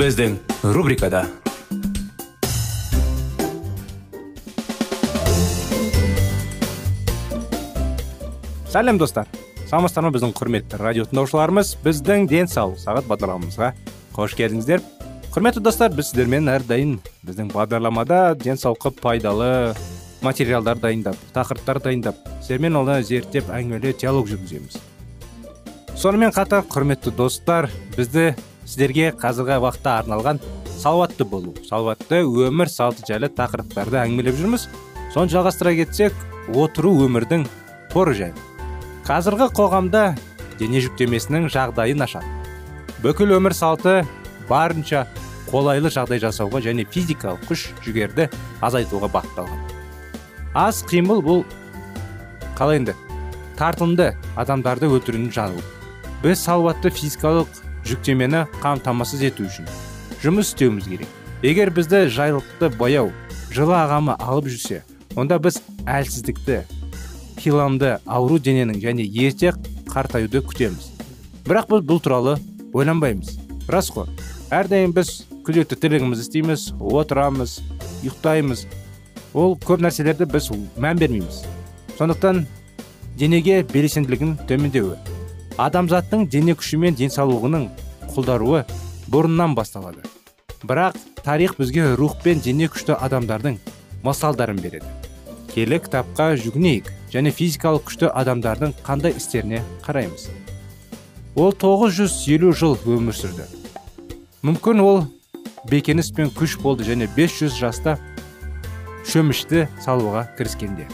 Біздің рубрикада сәлем достар саламатсыздар ма біздің құрметті радио тыңдаушыларымыз біздің денсаулық сағат бағдарламамызға қош келдіңіздер құрметті достар біз сіздермен әрдайым біздің бағдарламада денсаулыққа пайдалы материалдар дайындап тақырыптар дайындап сіздермен оны зерттеп әңгімелеп диалог жүргіземіз сонымен қатар құрметті достар бізді сіздерге қазіргі уақытта арналған салауатты болу салауатты өмір салты жайлы тақырыптарды әңгімелеп жүрміз. Соны жалғастыра кетсек отыру өмірдің қоры жайлы. Қазіргі қоғамда дене жүктемесінің жағдайы нашар. Бүкіл өмір салты барынша қолайлы жағдай жасауға және физикалық күш жігерді азайтуға бағытталған. Аз қимыл бұл қалай енді? Тартымды адамдарды өлтірудің жағы біз салауатты физикалық жүктемені қамтамасыз ету үшін жұмыс істеуіміз керек. Егер бізді жайлықты бояу жылы ағамы алып жүрсе онда біз әлсіздікті хиламды ауру дененің және ерте қартаюды күтеміз. Бірақ біз бұл туралы ойланбаймыз. Рас қой әрдайым біз күнделікті тірлігімізді істейміз отырамыз ұйықтаймыз. Ол көп нәрселерді біз мән бермейміз. Сондықтан денеге белсенділігін төмендеуі адамзаттың дене күші мен денсаулығының құлдаруы бұрыннан басталады. Бірақ тарих бізге рух пен дене күшті адамдардың мысалдарын береді. Келі кітапқа жүгінейік және физикалық күшті адамдардың қандай істеріне қараймыз. Ол 950 жыл өмір сүрді. Мүмкін ол бекеніс пен күш болды және 500 жаста шөмішті салуға кіріскенде.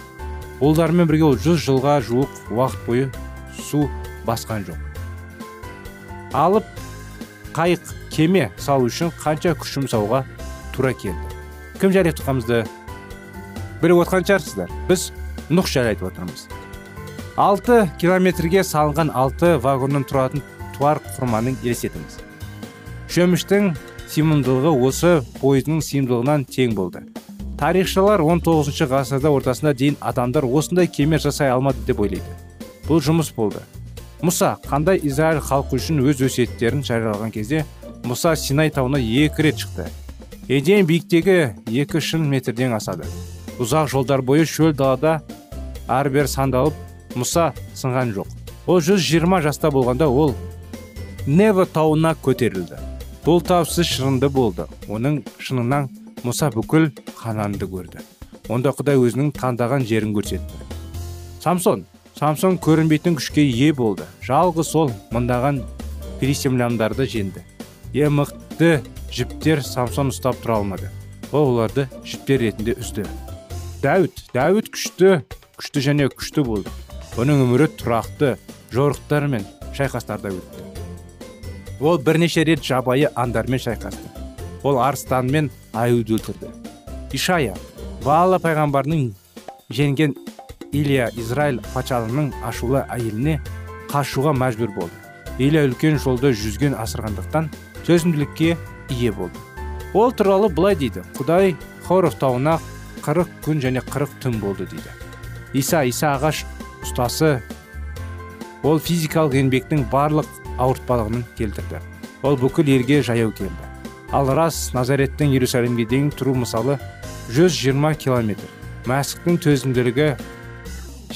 Ұлдарымен бірге ол 100 жылға жуық уақыт бойы су басқан жоқ. Алып қайық кеме салу үшін қанша күш жұмсауға тура келді. Кім жайлы айтып тұрғанымызды біліп отқан шығарсыздар. Біз нұх жайлы айтып отырмыз. Алты километрге салынған алты вагоннан тұратын туар құрманың елестетіңіз шөміштің сыйымдылығы осы пойыздың сыйымдылығынан тең болды. Тарихшылар 19 ғасырда ортасына дейін адамдар осындай кеме жасай алмады деп ойлайды. Бұл жұмыс болды. Мұса қандай израиль халқы үшін өз өсиеттерін жариялаған кезде мұса синай тауына екі рет шықты. Еден биіктегі екі шын метрден асады. Ұзақ жолдар бойы шөл далада бері сандалып мұса сынған жоқ. Ол 120 жаста болғанда ол нево тауына көтерілді. Бұл тау шырынды болды. Оның шынынан мұса бүкіл хананды көрді. Онда құдай өзінің таңдаған жерін көрсетті. Самсон самсон көрінбейтін күшке ие болды. Жалғыз сол мыңдаған филистимляндарды жеңді. Ең мықты жіптер самсон ұстап тұра алмады. Ол оларды жіптер ретінде үзді. Дәуіт дәуіт күшті күшті және күшті болды. Оның өмірі тұрақты жорықтар мен шайқастарда өтті. Ол бірнеше рет жабайы аңдармен шайқасты. Ол арыстан мен аюды өлтірді. Ишая бала пайғамбардың жеңген илья израиль патшалығының ашулы әйеліне қашуға мәжбүр болды. Илья үлкен жолды жүзген асырғандықтан төзімділікке ие болды. Ол туралы былай дейді. Құдай хоров тауына қырық күн және қырық түн болды дейді. Иса иса ағаш ұстасы ол физикалық еңбектің барлық ауыртпалығын келтірді. Ол бүкіл елге жаяу келді. Ал рас назареттен иерусалимге дейін тұру мысалы 120 километр. Мәсіхтің төзімділігі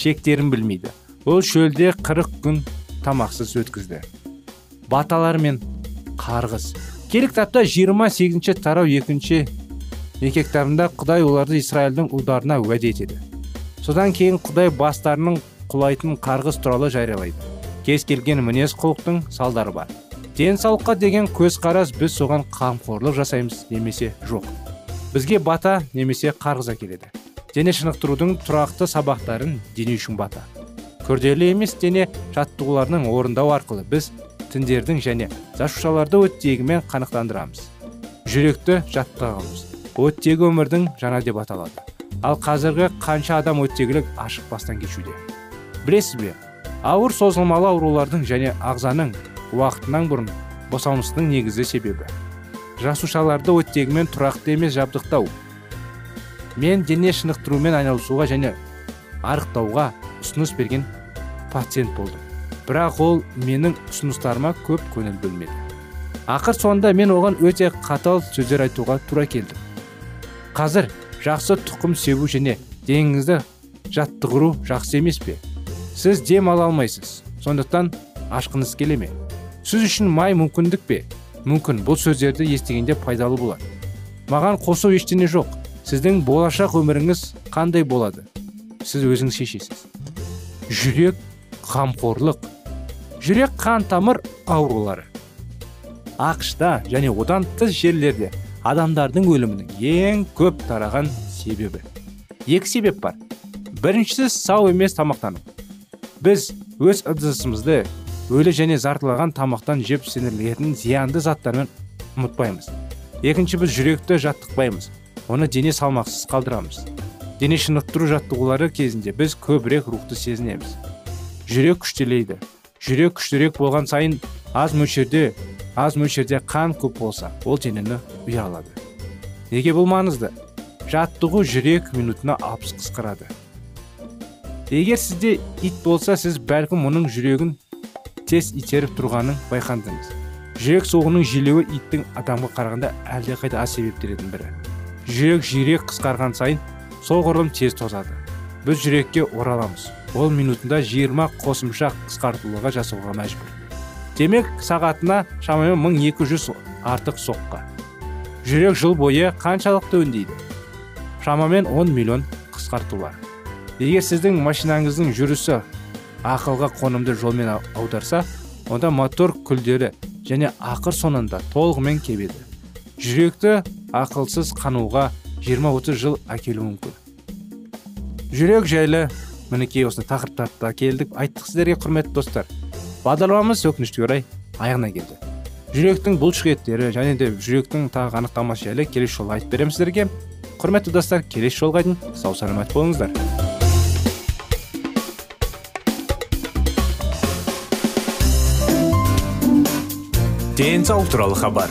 шектерін білмейді. Ол шөлде қырық күн тамақсыз өткізді. Баталар мен қарғыс. Кітапта жиырма сегізінші тарау екінші екі кітабында құдай оларды израильдің ұлдарына уәде етеді. Содан кейін құдай бастарының құлайтын қарғыс туралы жариялайды. Кез келген мінез құлықтың салдары бар. Денсаулыққа деген көзқарас біз соған қамқорлық жасаймыз немесе жоқ. Бізге бата немесе қарғыз әкеледі. Дене шынықтырудың тұрақты сабақтарын дене үшін бата. Күрделі емес дене жаттығуларының орындау арқылы біз тіндердің және жасушаларды оттегімен қанықтандырамыз. Жүректі жаттығамыз. Оттегі өмірдің жана деп аталады. Ал қазіргі қанша адам оттегілік ашық бастан кешуде? Білесіз бе ауыр созылмалы аурулардың және ағзаның уақытынан бұрын босанысының негізі себебі. Жасушаларды оттегімен тұрақты емес жабдықтау мен дене шынықтырумен айналысуға және арықтауға ұсыныс берген пациент болдым. Бірақ ол менің ұсыныстарыма көп көңіл бөлмеді. Ақыр соңында мен оған өте қатал сөздер айтуға тура келді қазір жақсы тұқым себу және деніңізді жаттығыру жақсы емес пе? Сіз дем ала алмайсыз. Сондықтан ашқыңыз келе ме? Сіз үшін май мүмкіндік пе? Мүмкін бұл сөздерді естігенде пайдалы болады маған қосу ештеңе жоқ. Сіздің болашақ өміріңіз қандай болады? Сіз өзіңіз шешесіз. Жүрек қамқорлық. Жүрек қан тамыр аурулары. Ақшта және одан тыс жерлерде адамдардың өлімінің ең көп тараған себебі. Екі себеп бар. Біріншісі сау емес тамақтану. Біз өз ыдысымызды өлі және зартылаған тамақтан жеп сіңірілетін зиянды заттармен ұмытпаймыз. Екінші біз жүректі жаттықпаймыз. Оны дене салмақсыз қалдырамыз. Дене шынықтыру жаттығулары кезінде біз көбірек рухты сезінеміз. Жүрек күштелейді. Жүрек күштірек болған сайын аз мөлшерде аз мөлшерде қан көп болса ол денені ұялады. Неге бұл маңызды жаттығу жүрек минутына алпыс қысқарады. Егер сізде ит болса сіз бәлкім оның жүрегін тез итеріп тұрғанын байқадыңыз жүрек соғының желеуі иттің адамға қарағанда әлдеқайда аз себептердің бірі. Жүрек жиірек қысқарған сайын соғұрлым тез тозады. Біз жүрекке ораламыз. Ол минутында 20 қосымша қысқартылуға жасауға мәжбүр. Демек сағатына шамамен 1200 артық соққы. Жүрек жыл бойы қаншалықты өңдейді? Шамамен 10 миллион қысқартулар егер сіздің машинаңыздың жүрісі ақылға қонымды жолмен аударса онда мотор күлдері және ақыр соңында толығымен кебеді. Жүректі ақылсыз қануға 20-30 жыл әкелуі мүмкін. Жүрек жайлы мінекей осы тақырыптарда келдік. Айттық сіздерге құрметті достар. Бағдарламамыз өкінішке орай аяғына келді. Жүректің бұлшық еттері және де жүректің тағы анықтамасы жайлы келесі жолы айтып беремін сіздерге. Құрметті достар келесі жолға дейін сау саламат болыңыздар. Денсаулық туралы хабар.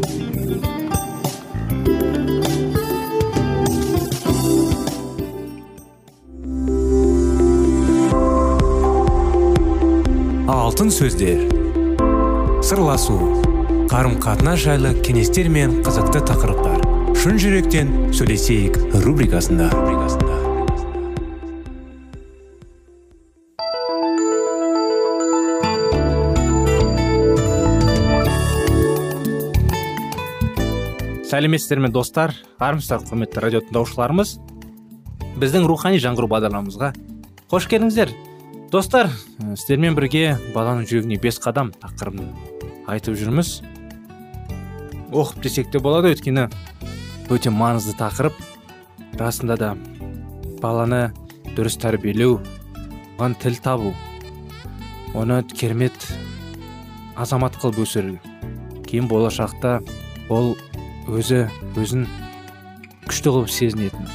Алтын сөздер. Сырласу қарым қатынас жайлы кеңестер мен қызықты тақырыптар. Шын жүректен сөйлесейік рубрикасында. Сәлеметсіздер ме достар армысыздар құрметті радио тыңдаушыларымыз. Біздің рухани жаңғыру бағдарламамызға қош келдіңіздер. Достар ә, сіздермен бірге баланың жүрегіне бес қадам тақырыбын айтып жүрміз. Оқып десек те болады өйткені өте маңызды тақырып. Расында да баланы дұрыс тәрбиелеу оған тіл табу оны керемет азамат қылып өсіру. Кейін болашақта ол өзі өзін күшті қылып сезінетін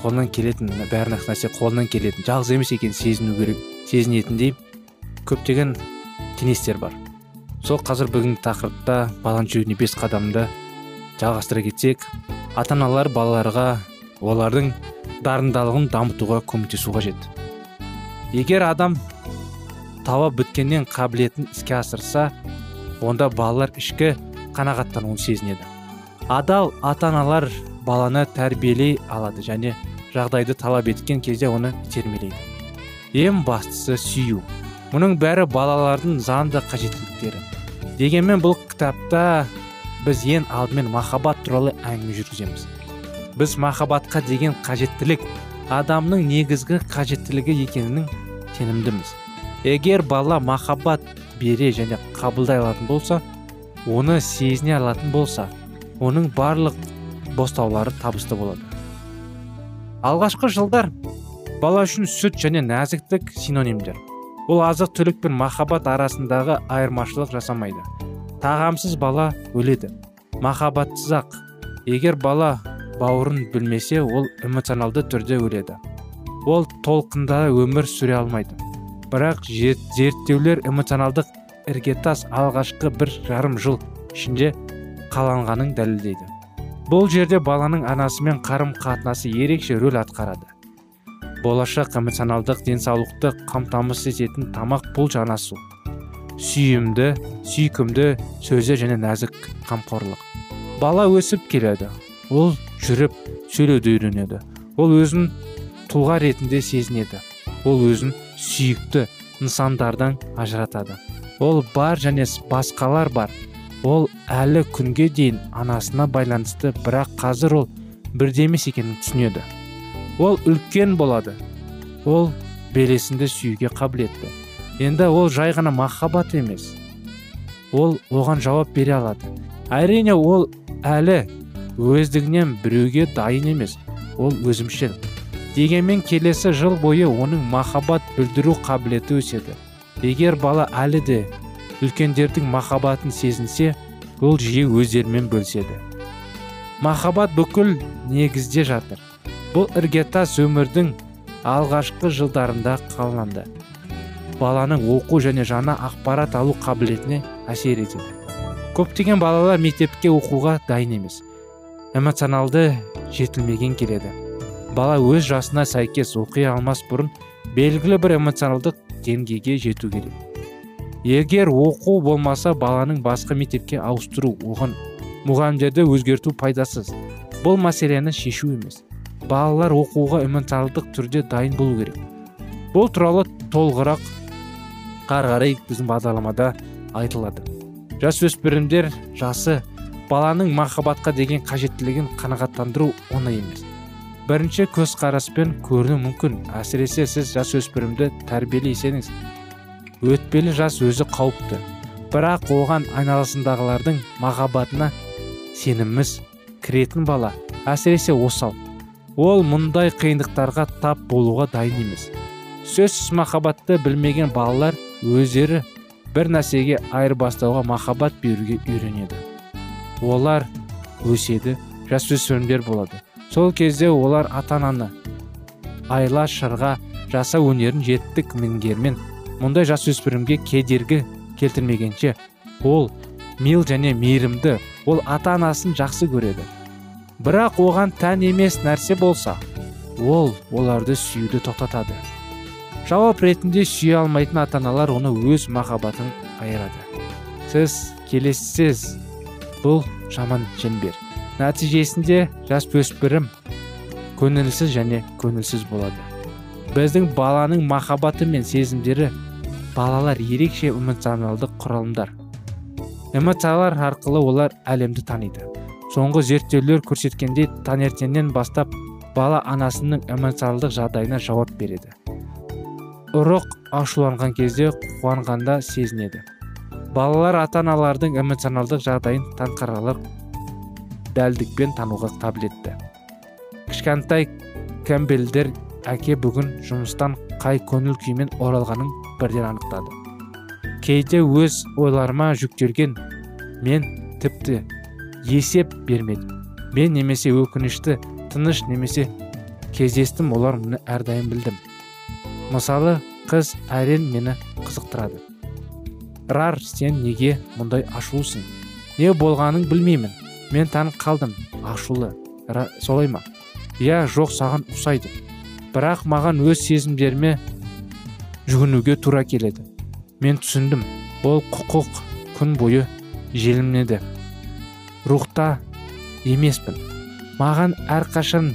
қолынан келетін бәрін нәрсе қолынан келетін жалғыз емес екенін сезіну керек. Сезінетіндей көптеген кеңестер бар. Сол қазір бүгінгі тақырыпта баланың жүрегіне бес қадамды жалғастыра кетсек ата аналар балаларға олардың дарындалығын дамытуға көмектесу қажет. Егер адам таба біткеннен қабілетін іске асырса онда балалар ішкі қанағаттануын сезінеді. Адал ата аналар баланы тәрбиелей алады және жағдайды талап еткен кезде оны итермелейді ең бастысы сүю. Мұның бәрі балалардың заңды қажеттіліктері. Дегенмен бұл кітапта біз ең алдымен махаббат туралы әңгіме жүргіземіз. Біз махаббатқа деген қажеттілік адамның негізгі қажеттілігі екенінің сенімдіміз. Егер бала махаббат бере және қабылдай алатын болса оны сезіне алатын болса оның барлық бостаулары табысты болады. Алғашқы жылдар бала үшін сүт және нәзіктік синонимдер. Ол азық түлік пен махаббат арасындағы айырмашылық жасамайды. Тағамсыз бала өледі. Махаббатсыз ақ. Егер бала бауырын білмесе ол эмоционалды түрде өледі. Ол толқында өмір сүре алмайды. Бірақ зерттеулер эмоционалдық іргетас алғашқы бір жарым жыл ішінде қаланғанын дәлелдейді. Бұл жерде баланың анасымен қарым қатынасы ерекше рөл атқарады. Болашақ эмоционалдық денсаулықты қамтамасыз ететін тамақ бұл жанасу сүйімді сүйкімді сөзі және нәзік қамқорлық. Бала өсіп келеді. Ол жүріп сөйлеуді үйренеді. Ол өзін тұлға ретінде сезінеді. Ол өзін сүйікті нысандардан ажыратады. Ол бар және басқалар бар. Ол әлі күнге дейін анасына байланысты бірақ қазір ол бірде емес екенін түсінеді. Ол үлкен болады. Ол белесінде сүюге қабілетті. Енді ол жай ғана махаббат емес. Ол оған жауап бере алады. Әрине ол әлі өздігінен біреуге дайын емес. Ол өзімшіл. Дегенмен келесі жыл бойы оның махаббат білдіру қабілеті өседі. Егер бала әлі де үлкендердің махаббатын сезінсе ол жиі өздерімен бөліседі. Махаббат бүкіл негізде жатыр. Бұл іргетас өмірдің алғашқы жылдарында қаланды. Баланың оқу және жаңа ақпарат алу қабілетіне әсер етеді. Көптеген балалар мектепке оқуға дайын емес. Эмоционалды жетілмеген келеді. Бала өз жасына сәйкес оқи алмас бұрын белгілі бір эмоционалдық деңгейге жету керек. Егер оқу болмаса баланың басқа мектепке ауыстыру оған мұғалімдерді өзгерту пайдасыз. Бұл мәселені шешу емес. Балалар оқуға эмоционалдық түрде дайын болу керек. Бұл туралы толығырақ қары қарай біздің бағдарламада айтылады. Жасөспірімдер жасы баланың махаббатқа деген қажеттілігін қанағаттандыру оңай емес. Бірінші көзқараспен көріну мүмкін. Әсіресе сіз жасөспірімді тәрбиелесеңіз өтпелі жас өзі қауіпті. Бірақ оған айналасындағылардың махаббатына сеніміміз кіретін бала. Әсіресе осал. Ол мұндай қиындықтарға тап болуға дайын емес. Сөзсіз махаббатты білмеген балалар өздері бір нәрсеге айырбастауға махаббат беруге үйренеді. Олар өседі жасөспірімдер болады. Сол кезде олар ата ананы айла шырға жасау өнерін жеттік меңгермен мұндай жасөспірімге кедергі келтірмегенше ол мил және мейірімді ол ата анасын жақсы көреді. Бірақ оған тән емес нәрсе болса ол оларды сүюді тоқтатады. Жауап ретінде сүйе алмайтын ата аналар оны өз махаббатын айырады. Сіз келесіз. Бұл жаман шеңбер. Нәтижесінде жасөспірім көңілсіз және көңілсіз болады. Біздің баланың махаббаты мен сезімдері балалар ерекше эмоционалдық құралымдар. Эмоциялар арқылы олар әлемді таниды. Соңғы зерттеулер көрсеткендей таңертеңнен бастап бала анасының эмоционалдық жағдайына жауап береді. Ұрық ашуланған кезде қуанғанда сезінеді. Балалар ата аналардың эмоционалдық жағдайын таңқаралық дәлдікпен тануға қабілетті. Кішкентай кәмбелдер әке бүгін жұмыстан қай көңіл күймен оралғанын бірден анықтады. Кейде өз ойларыма жүктелген мен тіпті есеп бермедім мен немесе өкінішті тыныш немесе кездестім олар мұны әрдайым білдім. Мысалы қыз әрен мені қызықтырады. Рар сен неге мұндай ашулысың? Не болғанын білмеймін. Мен таң қалдым. Ашулы. Ра, солай ма? Иә жоқ саған ұқсайды. Бірақ маған өз сезімдеріме жүгінуге тура келеді. Мен түсіндім. Ол құқық күн бойы желімнеді. Рухта емеспін. Маған әрқашан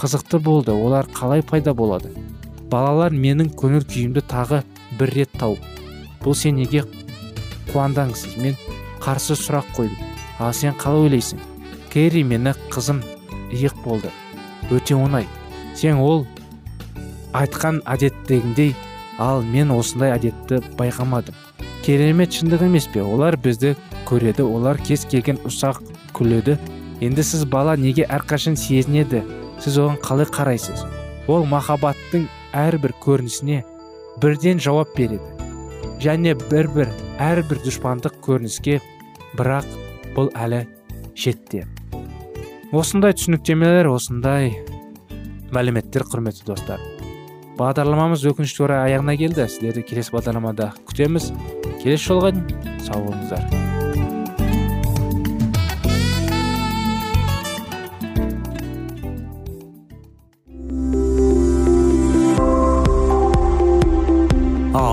қызықты болды олар қалай пайда болады? Балалар менің көңіл күйімді тағы бір рет тауып бұл сен неге қуандаңсыз? Мен қарсы сұрақ қойдым. Ал сен қалай ойлайсың? Кэрри мені қызым иық болды. Өте оңай. Сен ол айтқан әдеттегіндей ал мен осындай әдетті байқамадым. Керемет шындық емес пе? Олар бізді көреді. Олар кез келген ұсақ күледі. Енді сіз бала неге әрқашан сезінеді? Сіз оған қалай қарайсыз? Ол махаббаттың әрбір көрінісіне бірден жауап береді. Және бір бір әрбір дұшпандық көрініске бірақ бұл әлі шетте осындай түсініктемелер осындай мәліметтер құрметті достар. Бағдарламамыз өкінішке орай аяғына келді. Сіздерді келесі бағдарламада күтеміз. Келесі жолға дейін сау болыңыздар.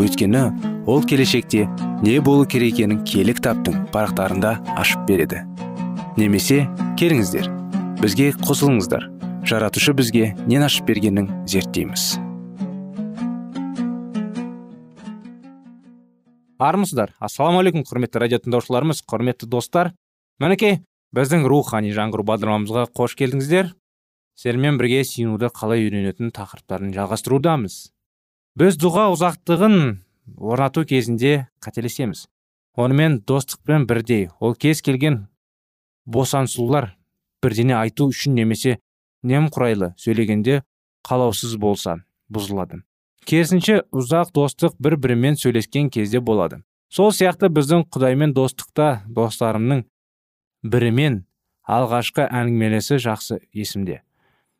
Өйткені ол келешекте не болу керек екенін киелі кітаптың парақтарында ашып береді. Немесе келіңіздер бізге қосылыңыздар. Жаратушы бізге нен ашып бергенін зерттейміз. Армысыздар ассалаумағалейкум құрметті радио тыңдаушыларымыз құрметті достар. Мінекей біздің рухани жаңғыру бағдарламамызға қош келдіңіздер. Сіздермен бірге сүйінуді қалай үйренетін тақырыптарын жалғастырудамыз. Біз дұға ұзақтығын орнату кезінде қателесеміз. Онымен достықпен бірдей. Ол кез келген босансулар бірдене айту үшін немесе немқұрайлы сөйлегенде қалаусыз болса бұзылады. Керісінше ұзақ достық бір бірімен сөйлескен кезде болады. Сол сияқты біздің құдаймен достықта достарымның бірімен алғашқы әңгімелесі жақсы есімде.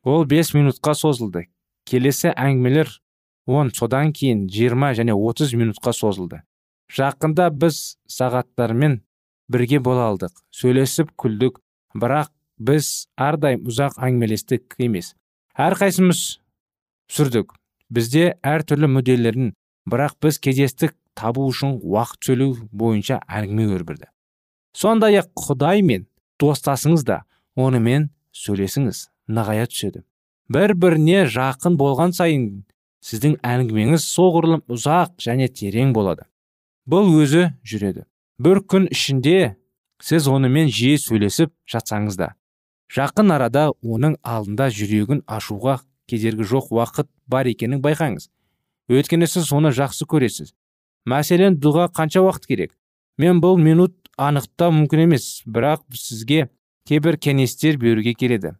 Ол бес минутқа созылды. Келесі әңгімелер он содан кейін жиырма және отыз минутқа созылды. Жақында біз сағаттармен бірге бола алдық. Сөйлесіп күлдік бірақ біз әрдайым ұзақ әңгімелестік емес. Әрқайсымыз сүрдік бізде әртүрлі мүдделерін бірақ біз кездестік табу үшін уақыт сөйлеу бойынша әңгіме өрбірді сондай ақ құдай мен достасыңыз да онымен сөйлесіңіз нығая түседі. Бір біріне жақын болған сайын сіздің әңгімеңіз соғұрлым ұзақ және терең болады. Бұл өзі жүреді. Бір күн ішінде сіз онымен жиі сөйлесіп жатсаңыз да жақын арада оның алдында жүрегін ашуға кедергі жоқ уақыт бар екенін байқаңыз. Өйткені сіз оны жақсы көресіз. Мәселен дұға қанша уақыт керек? Мен бұл минут анықтау мүмкін емес бірақ сізге кейбір кеңестер беруге келеді.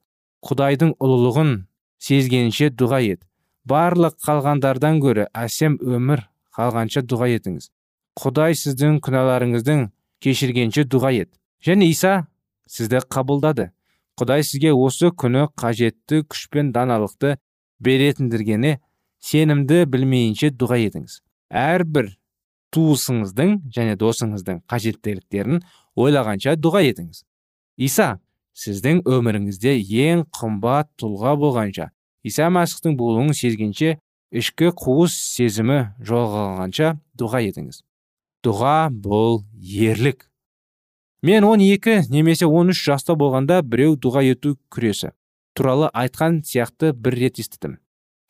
Құдайдың ұлылығын сезгенше дұға ет. Барлық қалғандардан гөрі әсем өмір қалғанша дұға етіңіз. Құдай сіздің күнәларыңыздың кешіргенше дұға ет. Және иса сізді қабылдады. Құдай сізге осы күні қажетті күш пен даналықты беретіндіргені сенімді білмейінше дұға етіңіз. Әрбір туысыңыздың және досыңыздың қажеттіліктерін ойлағанша дұға етіңіз. Иса сіздің өміріңізде ең қымбат тұлға болғанша иса мәсіхтің болуын сезгенше ішкі қуыс сезімі жоғалғанша дұға етіңіз. Дұға бұл ерлік. Мен 12 немесе 13 жаста болғанда біреу дұға ету күресі. Туралы айтқан сияқты бір рет естідім.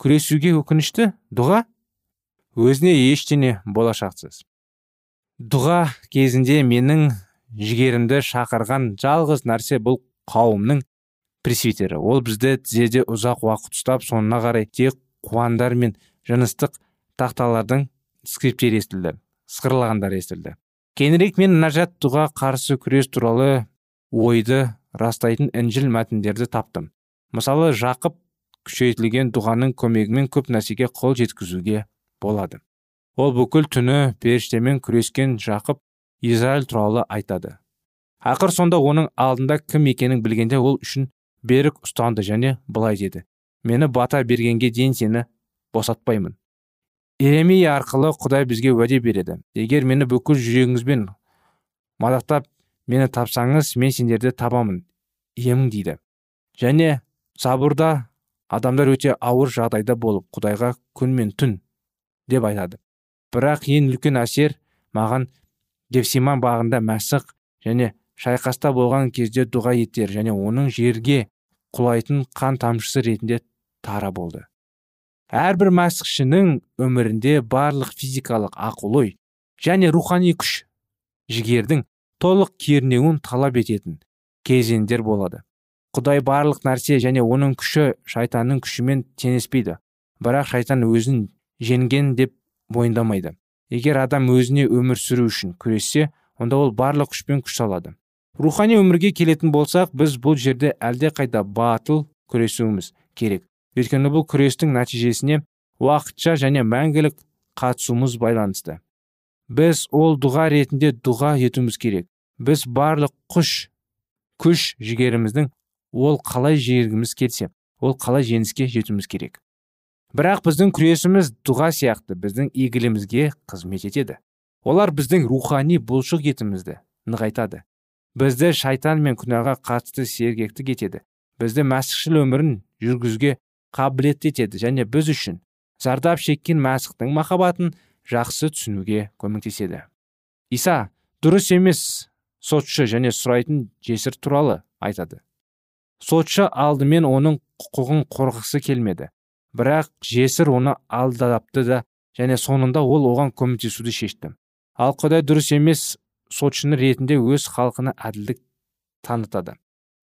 Күресуге өкінішті дұға? Өзіне ештеңе болашақсыз. Дұға кезінде менің жігерімді шақырған жалғыз нәрсе бұл қауымның пресвитері. Ол бізді тізеде ұзақ уақыт ұстап соңына қарай тек қуандар мен жыныстық тақталардың скриптері естілді сықырлағандар естілді. Кейінірек мен нәжат дұға қарсы күрес туралы ойды растайтын інжіл мәтіндерді таптым. Мысалы жақып күшейтілген дұғаның көмегімен көп нәрсеге қол жеткізуге болады. Ол бүкіл түні періштемен күрескен жақып израиль туралы айтады. Ақыр сонда оның алдында кім екенін білгенде ол үшін берік ұстанды және былай деді. Мені бата бергенге дейін сені босатпаймын. Иеремия арқылы құдай бізге уәде береді. Егер мені бүкіл жүрегіңізбен мадақтап мені тапсаңыз мен сендерді табамын иемің дейді және забурда адамдар өте ауыр жағдайда болып құдайға күн мен түн деп айтады. Бірақ ең үлкен әсер маған гефсиман бағында мәсіқ және шайқаста болған кезде дұға еттер және оның жерге құлайтын қан тамшысы ретінде тара болды. Әрбір мәсіхшінің өмірінде барлық физикалық ақыл ой және рухани күш жігердің толық кернеуін талап ететін кезеңдер болады. Құдай барлық нәрсе және оның күші шайтанның күшімен теңеспейді бірақ шайтан өзін жеңген деп мойындамайды. Егер адам өзіне өмір сүру үшін күрессе онда ол барлық күшпен күш салады. Рухани өмірге келетін болсақ біз бұл жерде әлде қайда батыл күресуіміз керек. Өйткені бұл күрестің нәтижесіне уақытша және мәңгілік қатысуымыз байланысты. Біз ол дұға ретінде дұға етуіміз керек. Біз барлық күш күш жігеріміздің ол қалай жегіміз келсе ол қалай жеңіске жетуіміз керек. Бірақ біздің күресіміз дұға сияқты біздің игілімізге қызмет етеді. Олар біздің рухани бұлшық етімізді нығайтады. Бізді шайтан мен күнәға қатысты сергектік етеді бізді мәсіхшіл өмірін жүргізуге қабілетті етеді және біз үшін зардап шеккен мәсіхтің махаббатын жақсы түсінуге көмектеседі иса дұрыс емес сотшы және сұрайтын жесір туралы айтады сотшы алдымен оның құқығын қорғысы келмеді бірақ жесір оны алдапты да және соңында ол оған көмектесуді шешті ал құдай дұрыс емес сотшыны ретінде өз халқына әділдік танытады.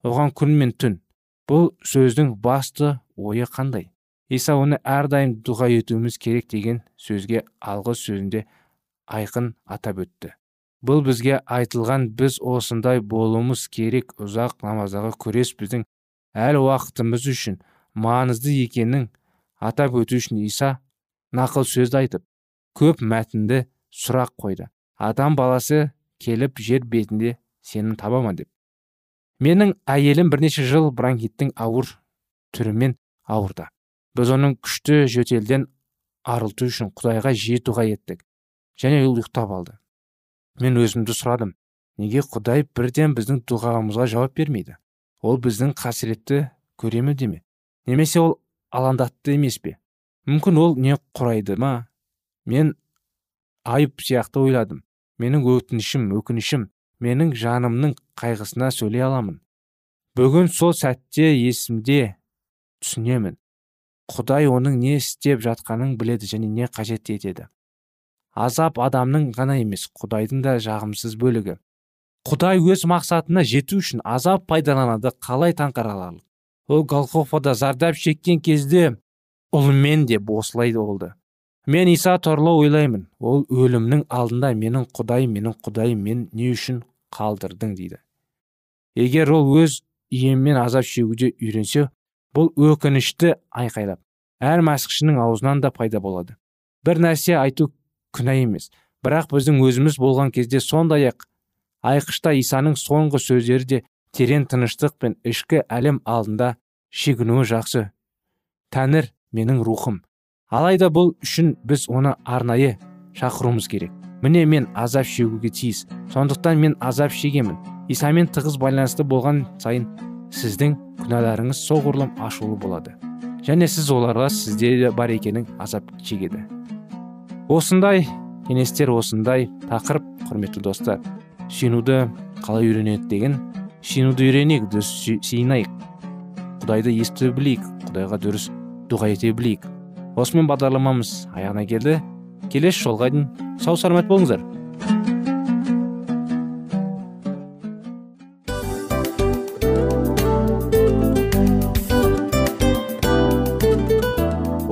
Оған күн мен түн. Бұл сөздің басты ойы қандай? Иса оны әрдайым дұға етуіміз керек деген сөзге алғы сөзінде айқын атап өтті. Бұл бізге айтылған біз осындай болуымыз керек ұзақ намаздағы күрес біздің әл уақытымыз үшін маңызды екенін атап өту үшін иса нақыл сөзді айтып көп мәтінді сұрақ қойды. Адам баласы келіп жер бетінде сенің таба ма деп. Менің әйелім бірнеше жыл бронхиттің ауыр түрімен ауырды. Біз оның күшті жөтелден арылту үшін құдайға жиі дұға еттік және ол ұйықтап алды. Мен өзімді сұрадым неге құдай бірден біздің дұғамызға жауап бермейді? Ол біздің қасіретті көремі деме? Немесе ол алаңдатты емес пе? Мүмкін ол не құрайды ма? Мен айып сияқты ойладым. Менің өтінішім өкінішім менің жанымның қайғысына сөйлей аламын. Бүгін сол сәтте есімде түсінемін. Құдай оның не істеп жатқанын біледі және не қажет етеді. Азап адамның ғана емес құдайдың да жағымсыз бөлігі. Құдай өз мақсатына жету үшін азап пайдаланады қалай таңқараларлық ол голгофада зардап шеккен кезде ұлымен де осылай болды. Мен иса туралы ойлаймын. Ол өлімнің алдында менің құдайым менің құдайым мен не үшін қалдырдың? дейді. Егер ол өз иеммен азап шегуде үйренсе бұл өкінішті айқайлап әр мәсіхшінің аузынан да пайда болады. Бір нәрсе айту күнә емес. Бірақ біздің өзіміз болған кезде сондай ақ айқышта исаның соңғы сөздері де терең тыныштық пен ішкі әлем алдында шегінуі жақсы. Тәңір менің рухым алайда бұл үшін біз оны арнайы шақыруымыз керек. Міне мен азап шегуге тиіс. Сондықтан мен азап шегемін. Исамен тығыз байланысты болған сайын сіздің күнәларыңыз соғұрлым ашулы болады. Және сіз оларға сізде бар екенін азап шегеді. Осындай кеңестер осындай тақырып құрметті достар сүйінуді қалай үйренеді деген сүйінуді үйренейік дұрыс сыйынайық құдайды ести білейік құдайға дұрыс дұға ете білейік. Осымен бағдарламамыз аяғына келді. Келесі жолға дейін сау саламат болыңыздар.